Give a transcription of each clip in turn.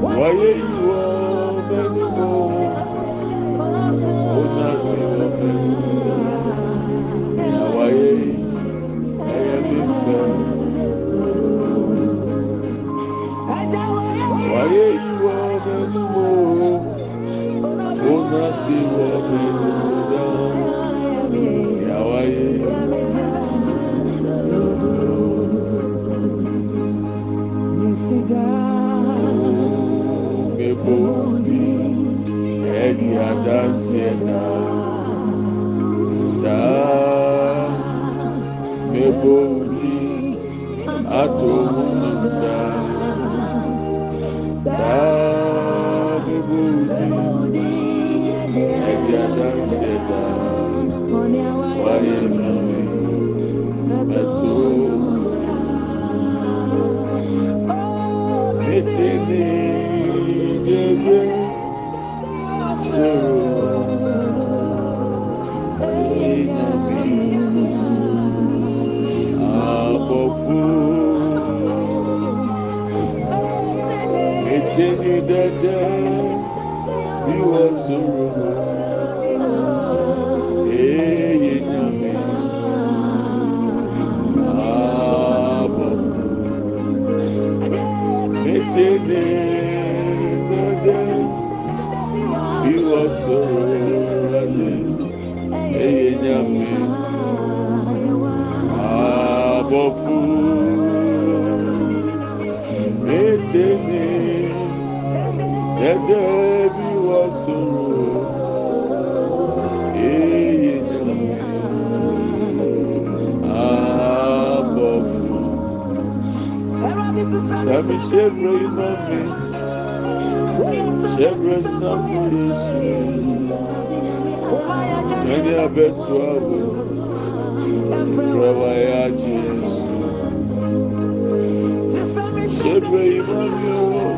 Why Jenny the day you are so Hey, abofu. ẹ̀dẹ́ bí wọ́n sọ̀rọ̀ èyí ni àbọ̀ fún sàmì ṣẹ́gun iná mi ṣẹ́gun sáfù yéṣu ẹni abẹ́tù àwọ̀ ìfúrẹ́wà yá jẹ́ yéṣu ṣẹ́gun iná mi ó.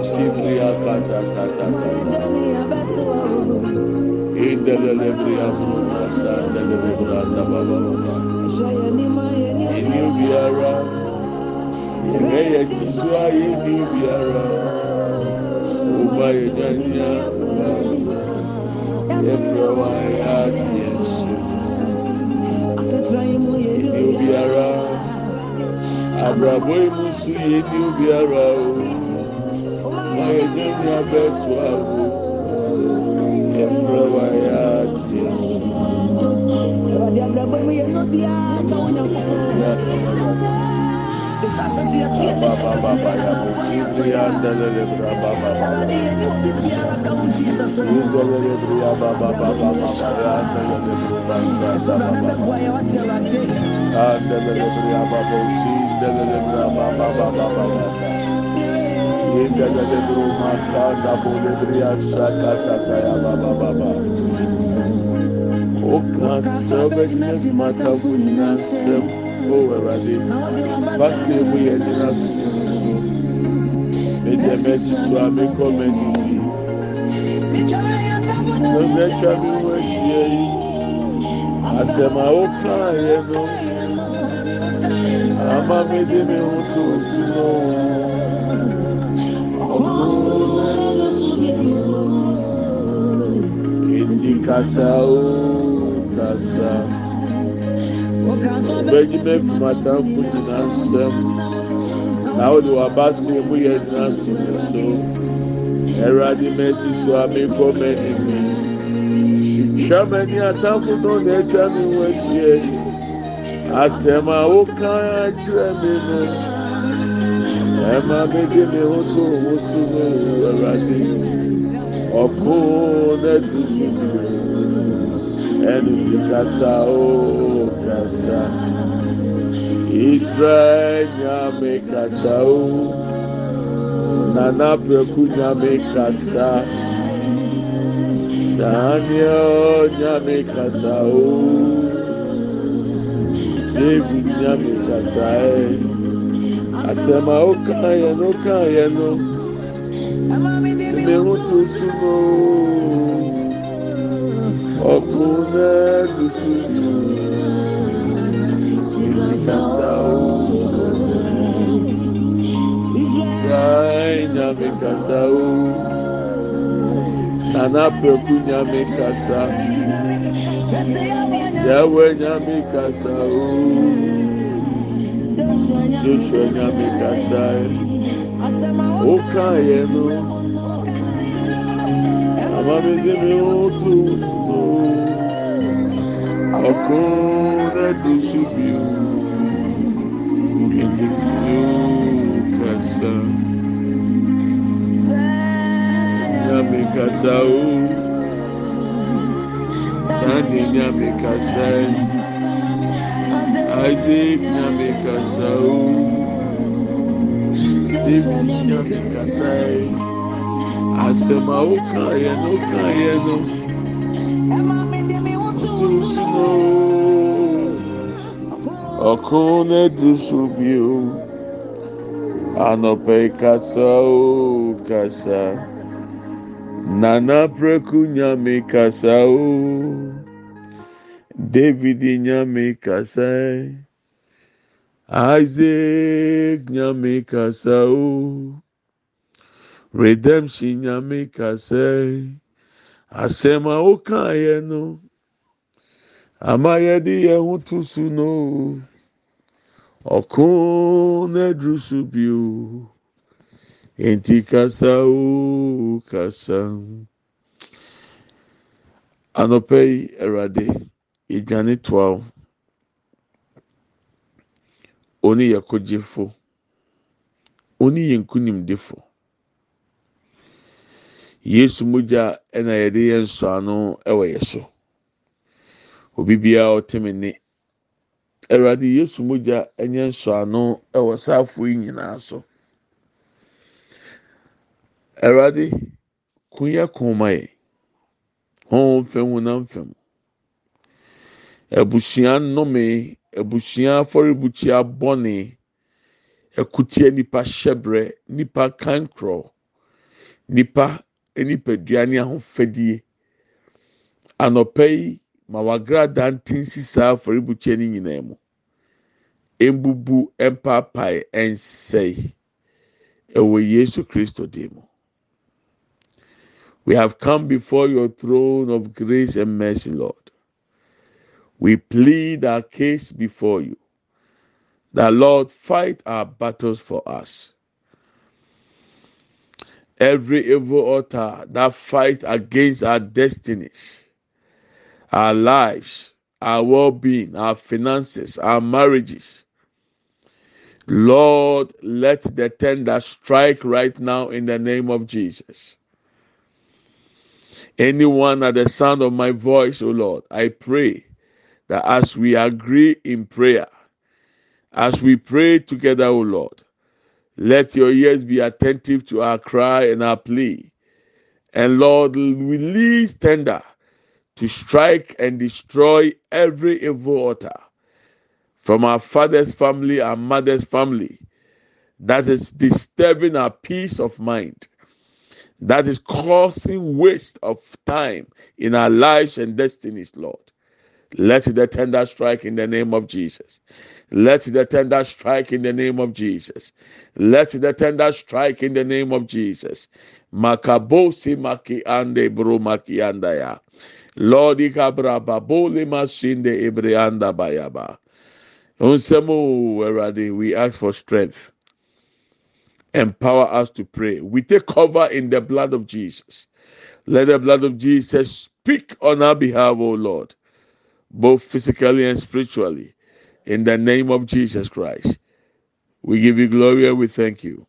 Usibriya kata kata kata. Indelele briya bruka sandele branda baba baba. Ini biara. Ebe ye kiswa o. nyabɛtoawo ɛmbrɛ wayɛ Thank you. woka sɛ wobɛgyina afi m'atamfo nyinaa nsɛm o awurade basɛ mu yɛ de na susu so medeɛ m'asusu a mekɔ m'animyi mɛmɛ atwa me ho ahyia yi asɛm a wokaeɛ no ama mede me ho too nsu no kasa o kasa. Bɛgyina fim atamfo nyinaa nsɛm na wode w'abase mu yɛ gyina soso ɛwurade mɛsi so a mekɔ m'animi twɛ m'ani atamfo no na atwa me ho ahyia yi asɛm a woka kyerɛ me no ɛma mede me ho to ho so no ɛwurade ɔko na du so ɛnu fi kasa o kasa israel nyame kasa o nana peku nyame kasa daniel nyame kasa o david nyame kasa ɛ asɛm a o kan yɛ no. Kan yɛ no mmehu tuntun o. nyame kasa. O nanaprɛku nyame kasa. Yɛwɛ nyame kasa. O josua nyame kasa. Woka yɛ no? Amamedeme wo to no a é do subiu, que te caça, nhame caça o, tani me caça, Isaac nhame caça o, David me caça, asema o caia no caia no. ɔko no aduru so bio. Anɔpɛi kasa o kasa. Nana prɛku nyame kasa o. David nyame kasae isaac nyame kasa o. Redemption nyame kasae asɛm a wokaeɛ no ama yɛde yɛn ho to su no. Ɔko na duru so bio kasa o kasa anɔpɛ yi awurade toa o oni yɛ kogyefo oni yɛ nkunimdefo yesu mogya ɛna yɛde yɛn nsɔ ano ɛwɔ yɛ so obi biara ɔte me awurade yesu mogya ɛnyɛ nsɔ ano ɛwɔ saafo yi nyinaa so. Awurade kun yɛ kun ma yɛ. Wɔn fɛm honam fɛm abusua nnome abusua afɔrebukyia bɔne ɛkutia nipa hyɛbrɛ nipa kankorɔ nipa nipadua ne ahofadie. Anɔpɛ yi ma wagradaa ntinsi saa afɔrebukyia ne nyinaa mu embubu mpaapae ɛnsɛe ɛwɔ yesu kristo dim we have come before your throne of grace and mercy lord. We plead our case before you that lord fight our battles for us. Every evil altar that fight against our destinies our lives our well-being our finances our marriages Lord, let the tender strike right now in the name of Jesus. Anyone at the sound of my voice, O Lord, I pray that as we agree in prayer, as we pray together, O Lord, let your ears be attentive to our cry and our plea. And Lord, release tender to strike and destroy every evil altar from our father's family, our mother's family, that is disturbing our peace of mind, that is causing waste of time in our lives and destinies, Lord. Let the tender strike in the name of Jesus. Let the tender strike in the name of Jesus. Let the tender strike in the name of Jesus. Makabosi maki ande bro maki andaya. Lord ikabra babole masinde ebreanda bayaba. We ask for strength. Empower us to pray. We take cover in the blood of Jesus. Let the blood of Jesus speak on our behalf, O Lord, both physically and spiritually. In the name of Jesus Christ, we give you glory and we thank you.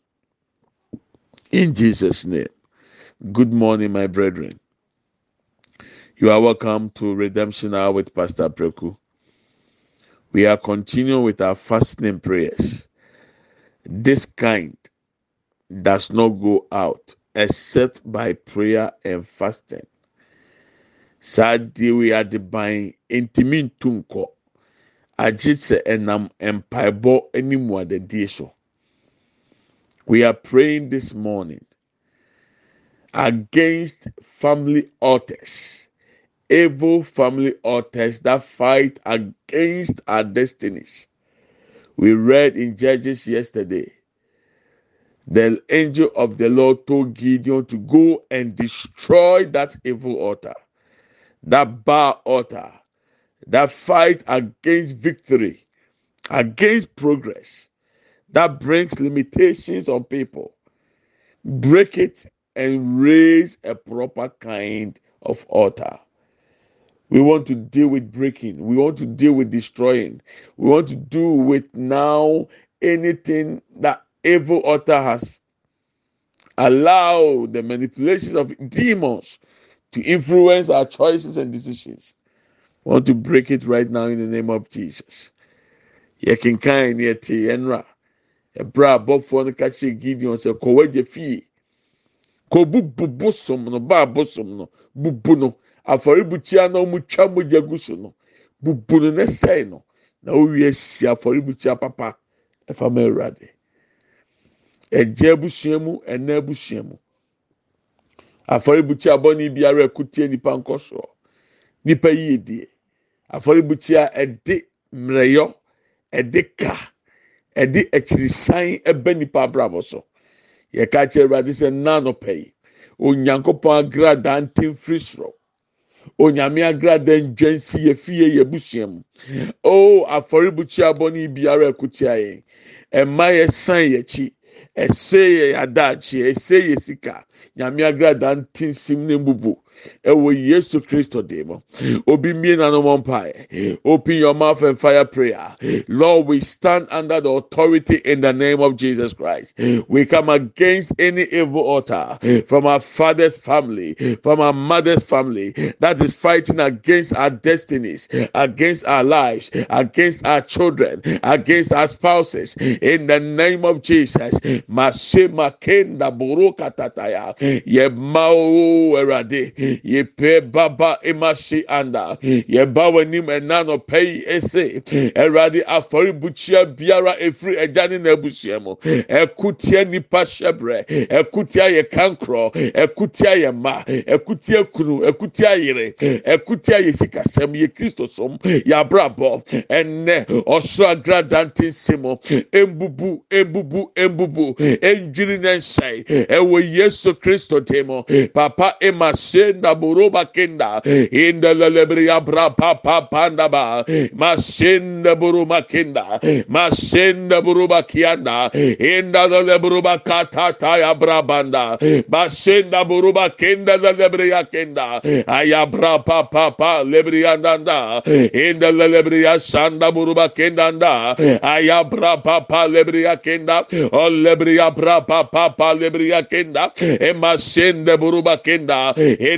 In Jesus' name. Good morning, my brethren. You are welcome to Redemption Hour with Pastor Preku. We are continuing with our fasting prayers. This kind does not go out except by prayer and fasting. Saa wei ade ban ntumi ntu nkɔ agye sɛ ɛnam mpaebɔ ne mmuadadie so. We are praying this morning against family altars, evil family altars that fight against our destinies. We read in Judges yesterday the angel of the Lord told Gideon to go and destroy that evil altar, that bar altar, that fight against victory, against progress, that brings limitations on people. Break it and raise a proper kind of altar. We want to deal with breaking. We want to deal with destroying. We want to do with now anything that evil altar has allowed the manipulation of demons to influence our choices and decisions. We want to break it right now in the name of Jesus. No Gideon sɛ kɔwagye fie. Kɔbubu bosom no baa bosom no bubu no afɔrebukyia na wɔn twa mogya gu so no bubu no ne sɛn no na owie si afɔrebukyia papa ɛfa ma awurade. ɛgya abusua mu ɛna abusua mu. Afɔrebukyia bɔnne biara ɛkutie nipa nkɔsoɔ nipa yie die afɔrebukyia ɛde mmerɛyɔ ɛde ka ɛde akyirisan ɛbɛ nipa abrabɔ so. Yɛka kyerɛ awurade sɛ nanɔpɛ yi onyankopɔn agradaa nten firi soro onyame agradaa ndwansi yɛ fie yɛ busua mu. O afɔrebukyia bɔnne biara ɛkutia yɛn ɛma yɛ san yɛ akyi. ɛsɛ yɛ adagye ɛsɛ yɛ sika. Nyame agrada ntinsim ne mbubu ɛwɔ yesu kristo de mu obi mie nanom mpae open your mouth and fire prayer. Lord we stand under the authority in the name of jesus christ. We come against any evil altar from our father's family from our mother's family that is fighting against our destinies against our lives against our children against our spouses. In the name of jesus masema kenda buruka tataya yemao erade yɛpɛ baba emahye anda. Yɛba w'anim ɛna nɔpɛyi ɛse e ɛwurade e afɔrebukyia biara e ɛfiri agya ne n'abusua mu ɛkotia nnipa hyɛberɛ ɛkotia yɛ kankorɔ ɛkotia yɛ mma ɛkotia kunu. Ɛkotia yere ɛkotia yɛ sikasɛm yɛ kristo som. Yɛabrabɔ ɛnnɛ ɔsoro agradantese mu ɛmbubu ɛmbubu ɛmbubu ɛndwiri ne nhyɛe ɛwɔ yesu kristo de mu papa ɛma hyɛ masenda buruba kenda. Inda lelebria brapa panda ba. Masenda buruma kenda. Masenda buruba kianda. Inda leleburuba katata ya brabanda masenda buruba kenda lelebria kenda. Ayabra papa pa lebriandanda inda lelebria sanda buruba kendanda ayabra papa lebria kenda. O lebria brapa papa lebria kenda. Emasende buruba kenda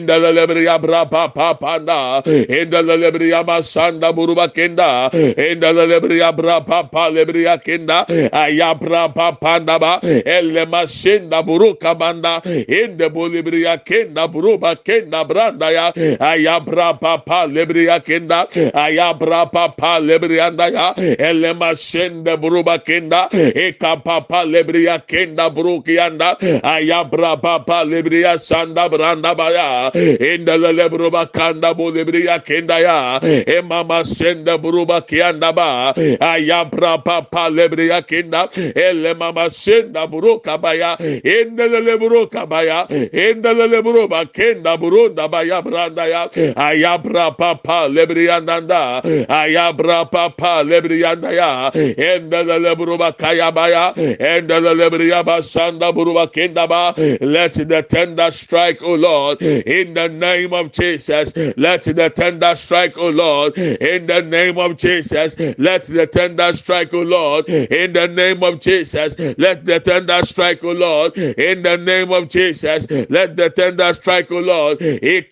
inda lelebria brapa papa inda lelebria masanda buruba kenda inda lelebria brapa papa lebria kenda ayabra papa ba elle masenda buruka banda inda bolibria kenda buruba kenda branda ya ayabra papa lebria kenda ayabra papa lebrianda ya elle masenda buruba kenda eka papa lebria kenda burukianda. Ayabra papa lebria sanda branda baya inda lebruba kanda bolibria kenda ya emama eh. eh, senda buruba kianda ba. Eh. Ayabra papa lebria kenda elle mama senda buruka baya inda lebruka baya inda lebruba kenda burunda baya branda ya. Ayabra papa lebrianda ayabra papa lebrianda ya inda lebruba kaya baya inda lebria basanda buruba kenda ba let the tender strike o lord. In the name of jesus. Let the tender strike o lord in the name of jesus. Let the tender strike o lord in the name of jesus. Let the tender strike o lord in the name of jesus. Let the tender strike o lord. In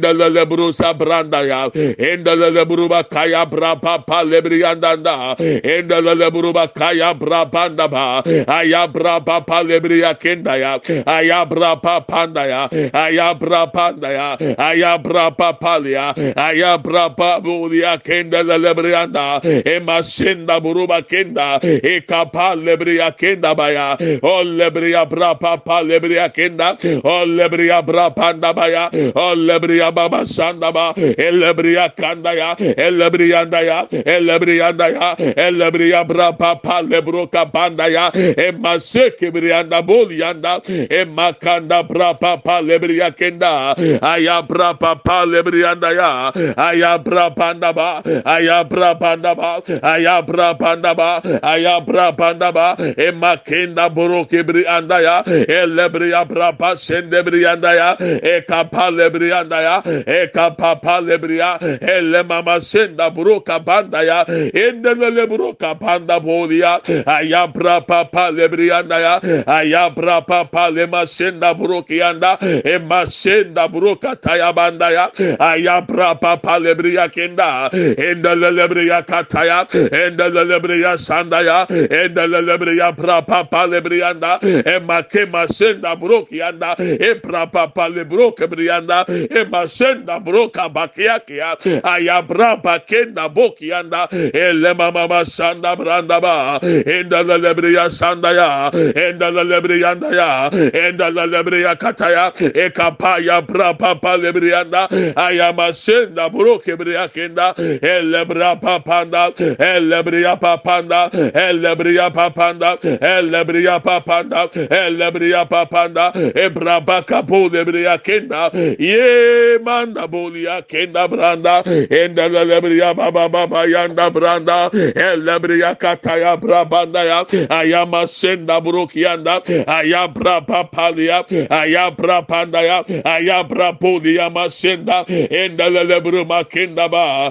the leburu sabranda ya. In the leburu bakaya bra papa lebrianda in the leburu bakaya bra banda ba. Ayabra papa lebria kenda ya ayabra papa ya ayabra panda ya ayabra papa ya ayabra pabulia kenda lebrianda emasenda buruba kenda ekapa lebria kenda baya o lebria bra papa lebria kenda o lebria bra panda baya o lebria baba sanda ba elebria kanda ya elebrianda ya elebrianda ya elebria bra papa lebro kapanda ya emaseke brianda bolianda emakanda brapa pa lebriya kenda. Aya brapa pa lebriyanda ya. Aya brapanda ba. Aya brapanda ba. Aya brapanda ba. Aya brapanda ba. Emakenda buruki briyanda ya. Elebriya brapa sende briyanda ya. Ekapa lebriyanda ya. Ekapa pa lebriya. Elle e mama senda buruka banda ya. Endele buruka banda bolia aya brapa pa lebriyanda ya. Aya brapa pa lebriyanda remasenda brokianda emasenda broka tayabanda ya. Ayabra papa lebriya kenda endelelebriya kataya endelelebriya sandaya endelelebriya pra papa lebriyanda e emake masenda brokianda epra papa lebrok brianda emasenda broka bakiakia ayabra bakenda bokianda elema mama sanda branda ba. Endelebriya sandaya endelebriya andaya enda endala lebriya kataya ekapaya prapapa lebriyanda ayamasenda buruke briyakenda elebra papanda elebriya papanda elebriya papanda elebriya papanda elebriya papanda ebraba kapu lebriya kenda ye manda bolia kenda branda. Endala lebriya baba baba yanda branda. Elebriya kataya brabanda ya. Ayamasenda buruk yanda. Ayabra papa papalia aya bra panda ya aya bra bolia masenda enda lebru makenda ba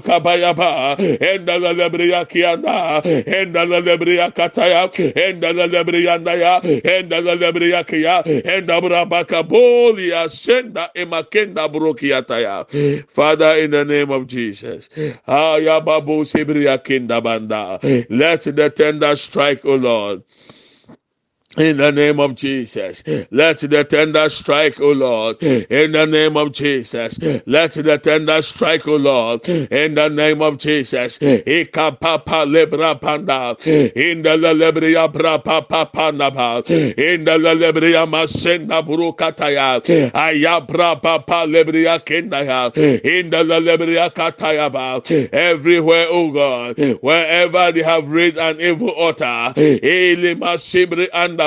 kabaya ba kianda kataya enda lebria ya enda lebria kia enda bra bakabolia senda emakenda brokiata ya father in the name of jesus aya babu sibria kenda banda. Let the tender strike o lord in the name of Jesus, let the tender strike, O Lord. In the name of Jesus, let the tender strike, O Lord. In the name of Jesus, Ika papa lebra panda. In the lebria bra papa panda ba. In the lebria masenda burukataya. Aya bra papa lebria kendaya. In the lebria kataya ba. Everywhere, O God, wherever they have raised an evil altar, Eli masibri anda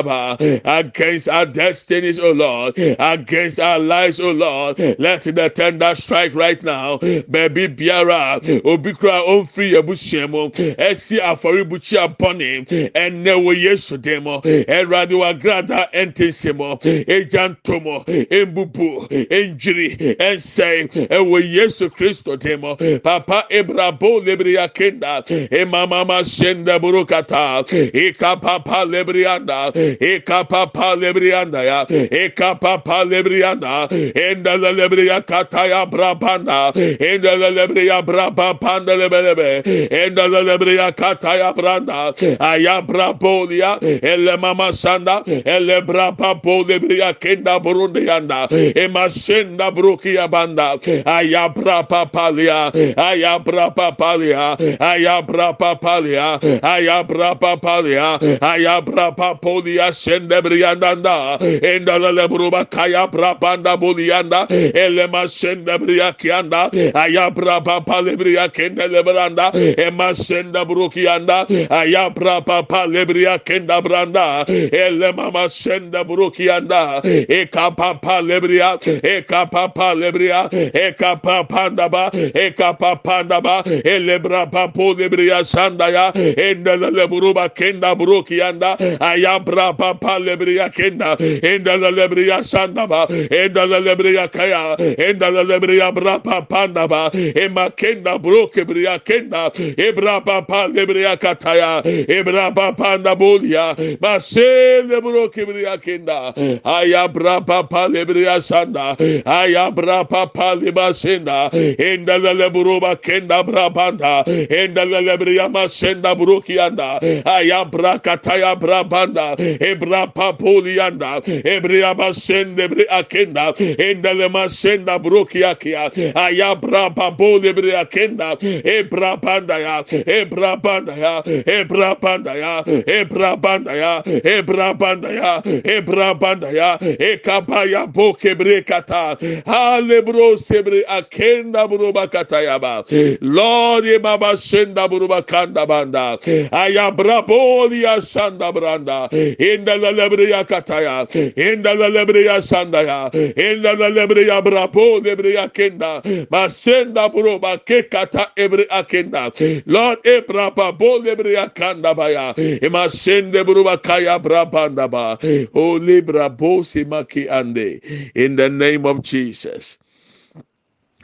against our destinies, O Lord, against our lives, O Lord. Let the tender strike right now. Baby Biara, Obikra, Omfree, Abushemo, Esi Aforibuchi Abone, and Newo Yesu Demo, and Radiwa Grada Entesemo, Ejantomo, Embubu, and say, Ewo Yesu Christo Demo, Papa Ebrabo Lebria Kenda, Emama Shenda Burukata, Eka Papa Lebrianda, Eka Papa Lebrianda, ya, Eka Papa Lebrianda, Enda Lebria Kataya Brabanda, Enda Lebria Braba Panda Lebelebe, Enda Lebria Kataya Branda, Aya Brabolia, Ele Mama Sanda, Ele Braba Lebria Kenda Burundi Anda, Ema Senda Brukia Banda, Aya Braba Palia, Aya Braba Palia, Aya Braba Palia, Aya Braba Palia, Aya Braba Polia Senda Briandanda, Enda Lebruba Kaya Brabanda Bulianda, Elema Senda Briakianda, Aya Braba Palebria Kenda Lebranda, Ema Senda Brukianda, Aya Braba Palebria Kenda Branda, Elema Senda Brukianda, Eka Papa Lebria, Eka Papa Lebria, Eka Papa Ndaba, Eka Papa Ndaba, Elebra Papo Lebria Sandaya, Enda Lebruba Kenda Brukianda, Aya rapapa lebriya kenda enda la lebriya sandaba enda la lebriya kaya enda la lebriya brapa pandaba ema kenda broke briya kenda ebra pa lebriya kataya ebra papa nabulia base lebroke briya kenda aya brapa pa lebriya sanda aya brapa pa lebasenda enda la lebruba kenda brabanda enda la lebriya masenda brokianda aya brakataya brabanda ebra papulianda ebria basende bre akenda endele masenda brokiakia ayabra papule bre akenda ebra panda ya ebra panda ya ebra panda ya ebra panda ya ebra panda ya ebra panda ya ekapaya boke brekata. kata. Ale bro sebre akenda bro bakata yaba lord e baba senda bro bakanda banda. Ayabra bolia sanda branda in the Lebria Kataya, in the Lebria Sandaya, in the Lebria Brabo Lebria Kenda, Masenda Buruba Kekata Ebre Akenda, Lord eh, Ebrapa Bo Lebria Kanda Baya, eh, Emasende Buruba Kaya Brabanda Ba, O Libra Bo Simaki Ande, in the name of Jesus.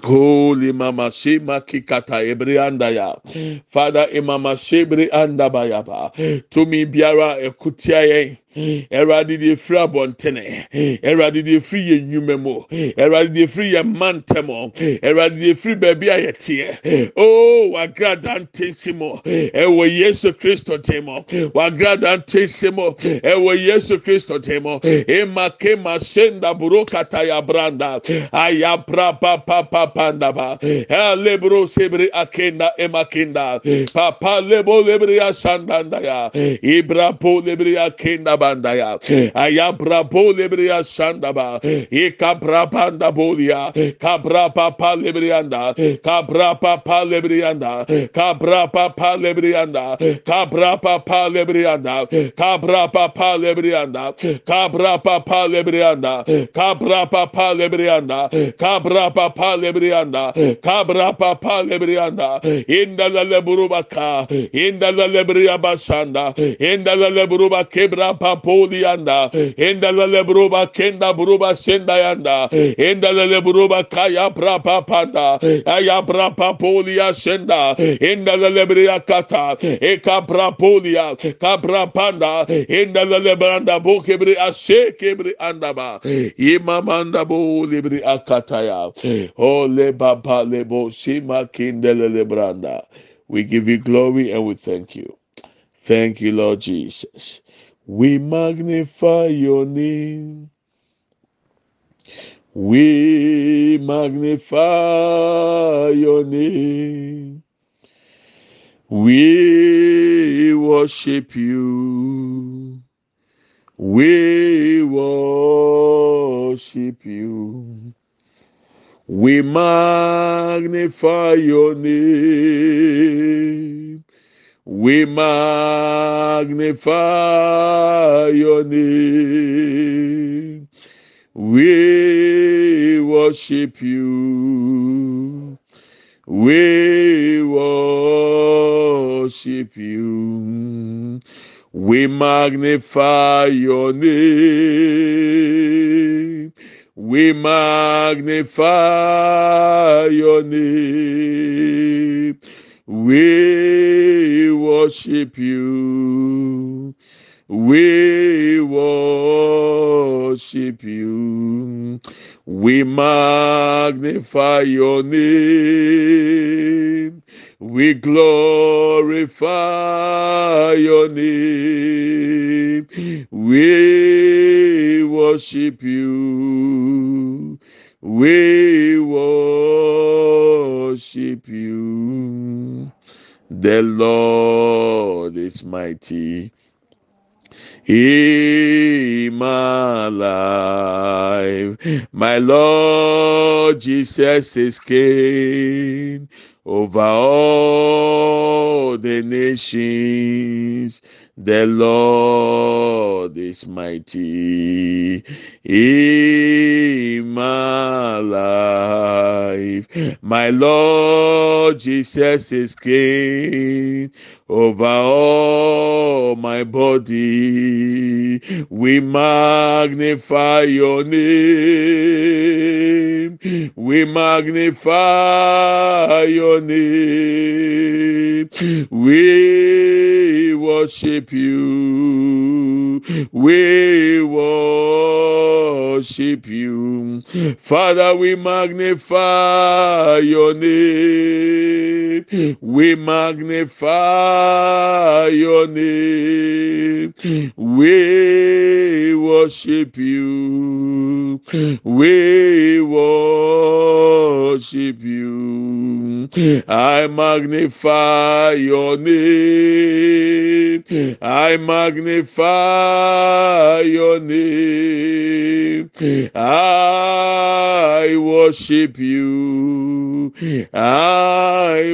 Holy Mama Shema Kikata Ebreandaya. Mm. Father e Imama Shebre Andabayaba. Mm. To me Biara Ekutiaye. Eradi di efiri abɔntene. Eradi di efiri yɛ nnwuma mu. Eradi di efiri yɛ mantɛmɔ. Eradi di efiri baabi a yɛteɛ. Oh, wagrada ntesi mu. Ɛwɔ Yesu Kristo temo. Wagrada ntesi mu. Ɛwɔ Yesu Kristo temo. Ema kema senda buro kata ya branda. Ayabra pa pa pa pandaba. Lebro sebri akenda emakinda. Papa lebo lebri asandanda ya. Ibra po lebri akenda bandaya. Ayabra po lebri asandaba. Ikabra panda bolia. Kabra papa lebrianda. Kabra papa lebrianda. Kabra papa lebrianda. Kabra papa lebrianda. Kabra papa lebrianda. Kabra papa lebrianda. Kabra papa lebrianda. Kabra papa lebrianda. Kabra papa lebrianda. Inda la leburubaka. Inda la lebria basanda. Inda la leburuba kebra kapoli anda enda lele kenda bruba senda yanda. Enda lele kaya prapa panda. Aya bra pa polia senda. Enda lele bria kata. E kapra polia kapra panda. Enda lele branda bo kebri ashe kebri anda ba. Imamanda bo libri akata ya. O le baba le bo shima kindelele branda we give you glory and we thank you. Thank you, Lord Jesus. We magnify your name. We magnify your name. We worship you. We worship you. We magnify your name. We magnify your name. We worship you. We worship you. We magnify your name. We magnify your name. We worship you. We worship you. We magnify your name. We glorify your name. We worship you. We worship you. The Lord is mighty in my life. My Lord Jesus is King over all the nations. The Lord is mighty in my life. My Lord Jesus is King over all my body. We magnify your name. We magnify your name. We worship you. We worship you. Father, we magnify your name. We magnify your name. We worship you. We worship you. I magnify your name. I magnify your name. I worship you. I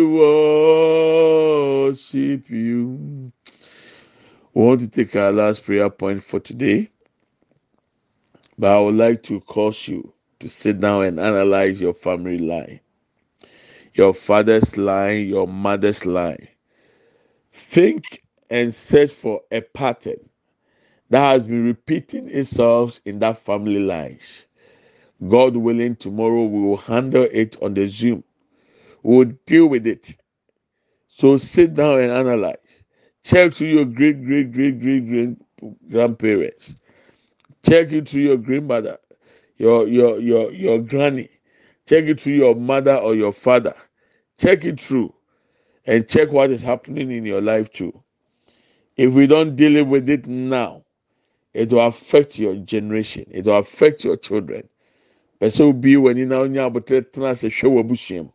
worship you. We want to take our last prayer point for today, but I would like to cause you to sit down and analyze your family line, your father's line, your mother's line. Think and search for a pattern that has been repeating itself in that family lines. God willing, tomorrow we will handle it on the Zoom. We will deal with it. So sit down and analyze. Check to your great, great, great, great, great grandparents. Check it to your grandmother, your your your your granny. Check it to your mother or your father. Check it through, and check what is happening in your life too. If we don't deal with it now, it will affect your generation. It will affect your children. Pɛsɛ obi wɔ ni na onye abotire tena ase hwɛ wɔ abusua mu.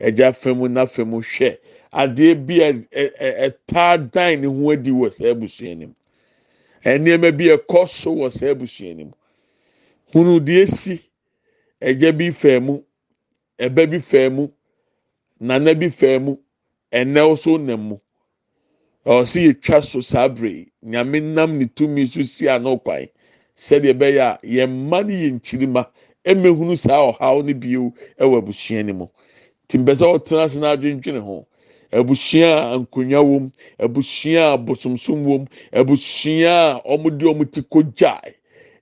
Ɛgya fam na fam hwɛ. Adeɛ bi a ɛtaa dan ne ho adi wɔ saa abusua no mu. Nneɛma bi ɛkɔ so wɔ saa abusua no mu. Hunu deɛ esi. Ɛgya bi faa mu. Ɛba bi faa mu. Nana bi faa mu. Ɛnɛ nso nam mu. Ɔsi yɛtwa so saa nyame nam ne tumi so si ano kwan sɛdeɛ ɛbɛyɛ a yɛn mma ne yɛn kyirima ɛmɛhunu saa ɔhaw ne bio ɛwɔ abusua no mu. Tìmbɛsɛ ɔtena ase na adwendwene ho. Abusua a nkonnwa wom abusua a bosomsom wom abusua a wɔde wɔn ti ko gyae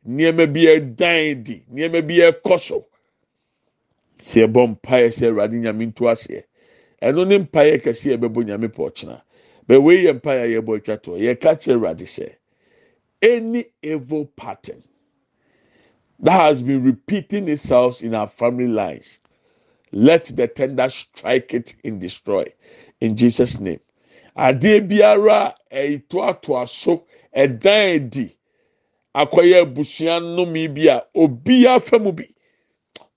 nneɛma bi ɛdan di nneɛma bi ɛkɔ so. Sɛ ɛbɔ mpaeɛ sɛ awurade nyame nto aseɛ. Ɛno ne mpaeɛ kɛseɛ ɛbɛbɔ nyame pɔtwena. But we empire ye boy chato ye catch a eh? any evil pattern that has been repeating itself in our family lines, let the tender strike it and destroy in Jesus' name. Adeɛ biara eh, ɛyito ato aso ɛdan edi akɔyɛ abusua nnome bi a eh, obi afa mu bi.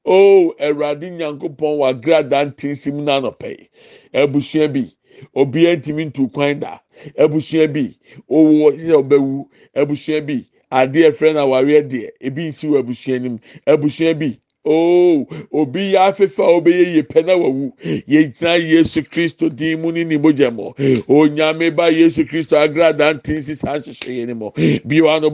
Oh, Awurade Nyankopɔn wa grada ntinsim n'anɔpɛ. Abusua bi. Obiara ntumi ntu kwan da. Abusua bi owó sɛ ɔbɛwu abusua bi adeɛ fɛ na awareɛ deɛ ebi nsi wɔ abusua nim. Abusua bi oh obi yɛ afefa a ɔbɛyɛ yie pɛ na wawu yɛgyina yesu kristo din mu ne ne mogya mu onyame ba yesu kristo agrada ntinsi saa nhyehyɛ yɛ ne mu bi wa no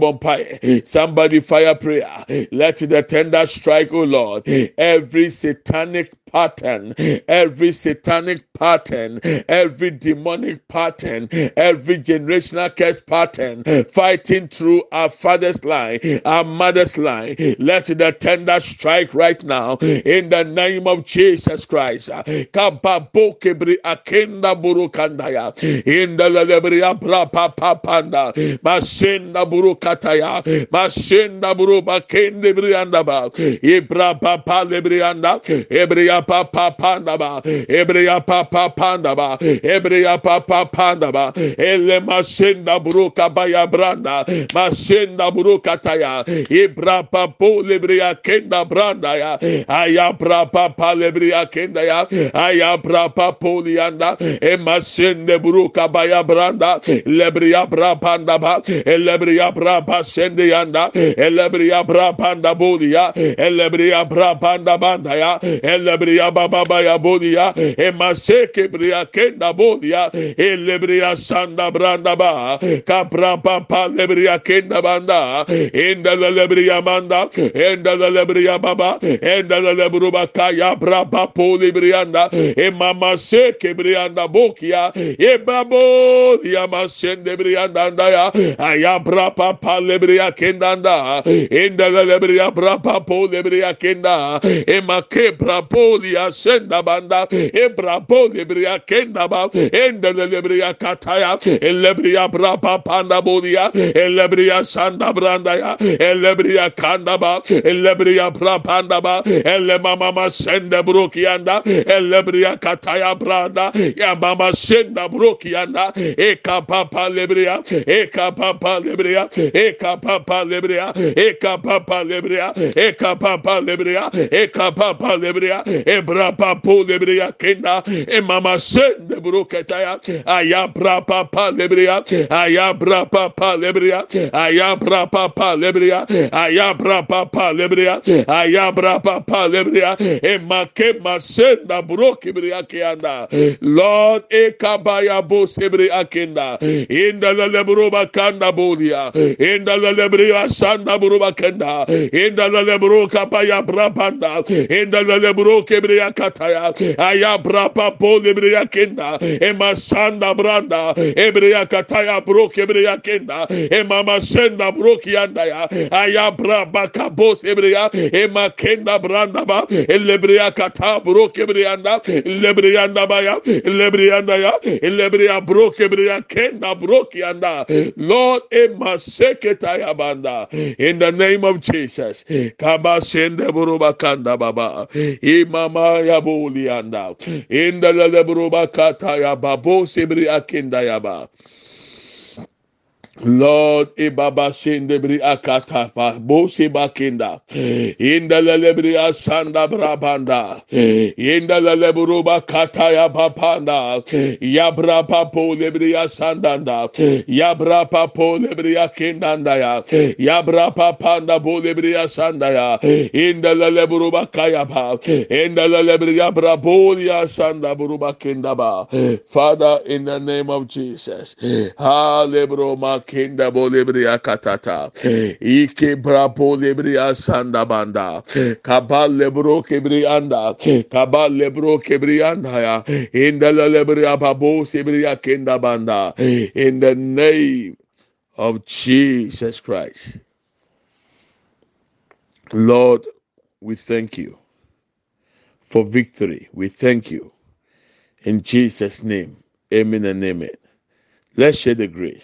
somebody fire prayer. Let the tender strike o lord. Every satanic pattern, every satanic pattern, every demonic pattern, every generational curse pattern, fighting through our father's line, our mother's line. Let the tender strike right now in the name of Jesus Christ. Kababokebri akenda burukandaya. In the lebria brapa papanda masenda burukataya. Masenda burubakende briandaba ibra papa lebrianda ebria papa panda ba ebreya papa panda ba ebreya papa panda ba ele masenda buruka baya branda. Masenda buruka taya ibra papo lebreya kenda branda yanda ya aya prapa palebriya kenda ya aya prapa polianda emasende buruka baya branda lebriya prapanda ba elebriya prapa sende yanda elebriya prapanda bolia elebriya prapanda banda ya elebriya baba baya bolia emaseke briya kenda bolia elebriya sanda branda ba kapra papa lebriya kenda banda endele lebriya manda endele lebriya baba brianda enda kaya brapa poli brianda e mama se ke brianda bokia e babo ya masende brianda andaya aya brapa pale bria kendanda enda la bria brapa poli bria kenda e make brapo ya senda banda e brapo de bria kenda ba enda la bria kataya e lebria brapa panda bodia e lebria sanda branda ya e lebria kanda ba e lebria brapa branda ba elle mama ma sende brok yanda elle bria kataya branda ya mama sende brok yanda e kapapa lebria e kapapa lebria e kapapa lebria e kapapa lebria e kapapa lebria e kapapa lebria e brapa po lebria kenda e mama sende brok etaya aya brapa pa lebria aya brapa pa lebria aya brapa pa lebria aya brapa pa lebria aya Kabraba palebria emake masenda broki briakianda. Eh. Lord ekabaya bo sebri akenda. Eh. Inda la lebruba kanda bodia. Eh. Inda la lebria sanda buruba kenda. Inda la lebro kapaya brabanda. Inda la lebro kebria kataya. Aya brapa bo lebria kenda. Ema sanda branda. Ebria kataya bro kebria kenda. Ema masenda bro kianda ya. Aya braba kabos ebria. Ema kenda branda ba lebriya kata bro kebriyanda lebriyanda ba ya lebriyanda ya lebriya bro kebriya kenda bro kianda lord ema seketaya banda. In the name of jesus. Kaba sende bro bakanda baba. Ima mama ya bolianda inda lelebruba kata ya babo sibri akinda ya ba Lord ibaba sindebri akata pa bosi bakinda inda lelebri asanda brabanda inda lelebru bakata ya papanda ya brapa po lebri asandanda. Ya brapa po lebri akindanda ya. Ya brapa panda bo lebri asanda ya. Inda lelebru bakaya pa. Inda lelebri ya brabo ya sanda buru bakinda ba. Father in the name of Jesus. Hallelujah kenda bolebria katata. Ike brapo lebria sanda banda. Kabal lebro kebrianda kabal lebro kebrianda ya. In the lebria babo sebria kenda banda. In the name of Jesus Christ. Lord we thank you for victory. We thank you. In Jesus name amen and amen. Let's share the grace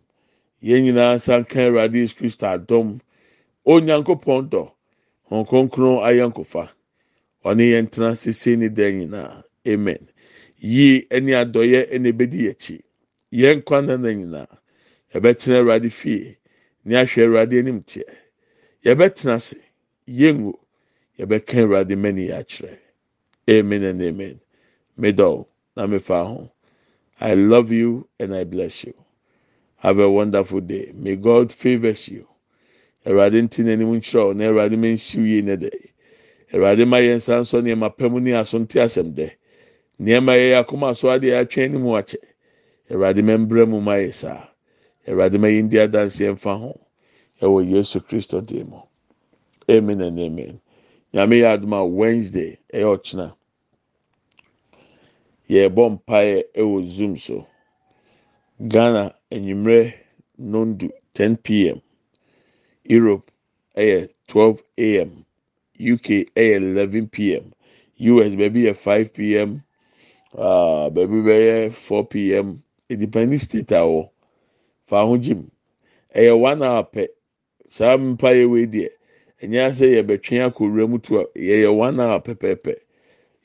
Yɛn nyinaa nsa nka awurade yesu kristo adɔm onyankopɔn dɔ wɔn kronkron ayɛ nkofa ɔne yɛn tena sese ne dan nyinaa amen. Yie ɛne adɔyɛ ɛna ebedi akyi yɛn kwan na na nyinaa yɛbɛtena awurade fie ne ahwɛ awurade anim teɛ yɛbɛtena ase yɛbɛka awurade amen and amen. Middle na mefa ho i love you and i bless you Have a wonderful day. May God favors you. Awurade nti n'anim nkyerɛ na awurade ma nsiw yie ne dɛ. Awurade ma yɛn nsa nsɔ nneɛma pa ne aso nte asɛm dɛ. Nneɛma yɛ akoma aso adeɛ atwɛn ne mu akyɛ. Awurade ma mu ma yɛ saa. Awurade ma yɛn di adanseɛ mfa ho. Ɛwɔ yesu kristo deɛ mu. Amen and amen. Nyame yɛ adoma wednesday ɛyɛ ɔkyena. Yɛrebɔ mpaeɛ ɛwɔ zoom so. Ghana enyimrɛ nondu 10pm europe ɛyɛ 12am uk ɛyɛ 11pm us baabi yɛ 5pm uh, ah, baabi bɛyɛ 4pm edipɛndi state a wɔ faaho gyim ɛyɛ one hour pɛ. Saa mpa yɛ wei deɛ ɛnyɛ sɛ yɛbɛtwe akɔ mu to a yɛyɛ one hour pɛpɛɛpɛ.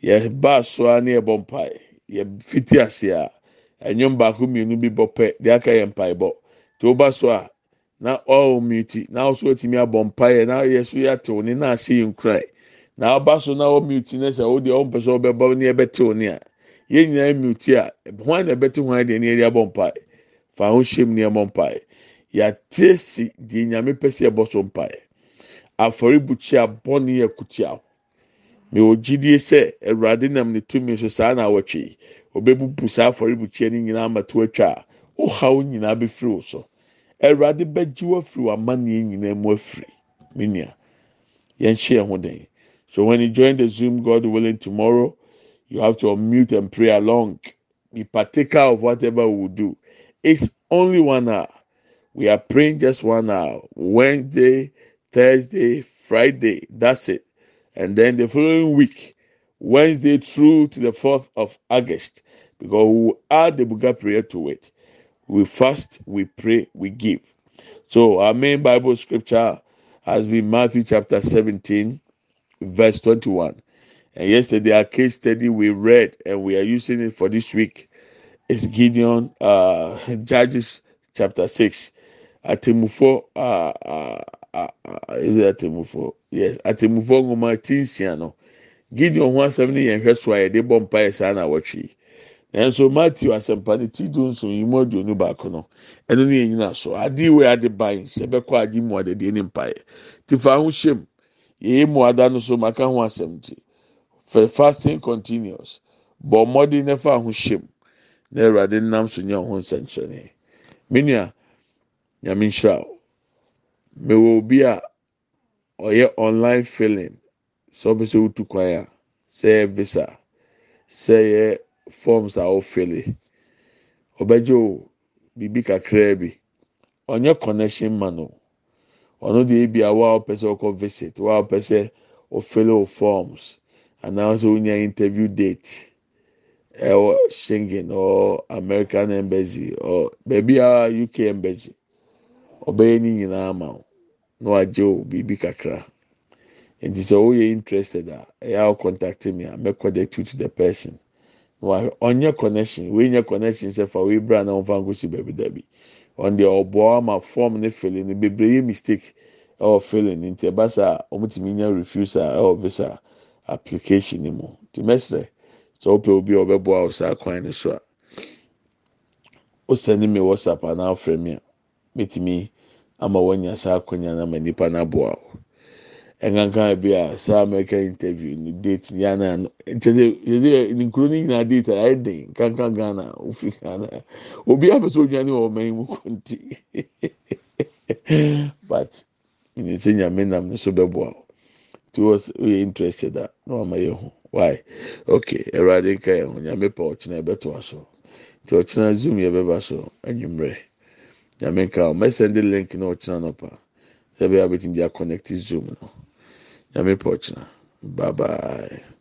Yɛba so a ne yɛbɔ mpae. Yɛfiti ase a. ɛnyɛm baako mmienu bi bɔ pɛ deɛ aka yɛ mpae bɔ te o ba so a na ɔɔ mute na ɔso atumi abɔ mpae na yɛ so yɛ atew ne na ahyɛ yɛn kura na ɔba so na ɔ mute ne sɛ ɔdeɛ ɔmpɛ sɛ ɔbɛbɔ ne yɛbɛtew ne a. yɛn nyinaa mute a hwan na ɛbɛte hwan deɛ ne yɛde abɔ mpae fa ho hyɛm ne ɛbɔ mpae yɛate si deɛ nyame pɛ sɛ ɛbɔ so mpae afɔrebukyia bɔne yɛ kutia mɛ ogyidie sɛ awurade nam ne tumi so saa na awɔtwe obebubu saa afɔrebukyia ne nyinaa ama to atwa a ɔhaw nyinaa bɛfiri wo so awurade bɛgye wo afiri w'amanneɛ nyinaa mu afiri me nua yɛn hyɛ yɛn ho den so when you join the zoom god willing tomorrow. You have to unmute and pray along. Be partaker of whatever we do. It's only one hour. We are praying just one hour. Wednesday, Thursday, Friday. That's it. And then the following week, Wednesday through to the 4th of August, because we add the Buga prayer to it. We fast, we pray, we give. So our main Bible scripture has been Matthew chapter 17, verse 21. And yesterday, our case study we read and we are using it for this week is Gideon, uh, Judges chapter 6. Atemufo, uh, uh, uh, uh, is it Atemufo? Yes, Atemufo ngoma tinsia no. Gideon ho asɛm ne yɛn hwɛ so a yɛde bɔ mpaeɛ saa na wɔtwe. Nanso Matthew asɛmpa ne ti do nso yi mu aduonu baako no. Ɛno ne yɛn nyina so. Ade wei ade ban sɛ bɛkɔ agye mu adadeɛ ne mpaeɛ. Tifa ho hyɛm. Yɛyɛ mu ada no so maka ho asɛm ti. For fasting continues bɔ mmɔden na fa ho hyɛm na awurade nam so nyɛ ho nsɛnkyerɛnne menua nyame nhyira o mewɔ obi a ɔyɛ online filling sɛ ɔbɛ sɛ wotu kwan a sɛ yɛ visa sɛ yɛ forms a wɔfili ɔbɛgye o biribi bi. Ɔnyɛ connection ma no. Ɔno deɛ ebi a wa ɔpɛ sɛ ɔkɔ visit wa ɔpɛ sɛ ɔfili o forms. anaasɛ wonya interview date ɛwɔ Schengen or American embassy or baabi a UK embassy. Ɔbɛyɛ ne nyinaa ma wo na wagye wo biribi kakra nti sɛ woyɛ interested a ɛyɛ awo contact me. A mɛkɔ de to to the person. Wa ɔnyɛ connection wei nyɛ connection sɛ fa wei bra na wɔn fa nkosi baabi dabi ɔn deɛ ɔboa ama form ne filling ne bebree yɛ mistake ɛwɔ filling nti ɛba saa wɔn ti mi nya refuse a ɛwɔ visa. application ni mu nti mɛsrɛ sɛ wopɛ obi a ɔbɛboa wo saa kwan no so a wosɛne me whatsapp anaa afrɛ me a mɛtumi ama wanya saa akonnwa no ama nipa no aboa wo nǹkan kan bi a saa amerika interview ni date ni ana nkyɛnse yɛde nkuro ni nyinaa date a ayɛ den. Nkankan ghana ofiri ghana. Obi apɛsɛ odwani wɔ ɔman mu ko nti. But nyinsa nyame nam ne so bɛboa o ti wɔ oyɛ interested a na wɔn ama yɛ ho. Why? Okay ɛwurade nka yɛn ho. Nyame pa ɔkyena ɛbɛto aso nti ɔkyena zoom yɛ bɛba so enyimrɛ nyame nka o de link na ɔkyena no pa. Sɛbi a bɛtumi de akɔnɛkti zoom no. Nyame pa ọ̀kyinà bye bye.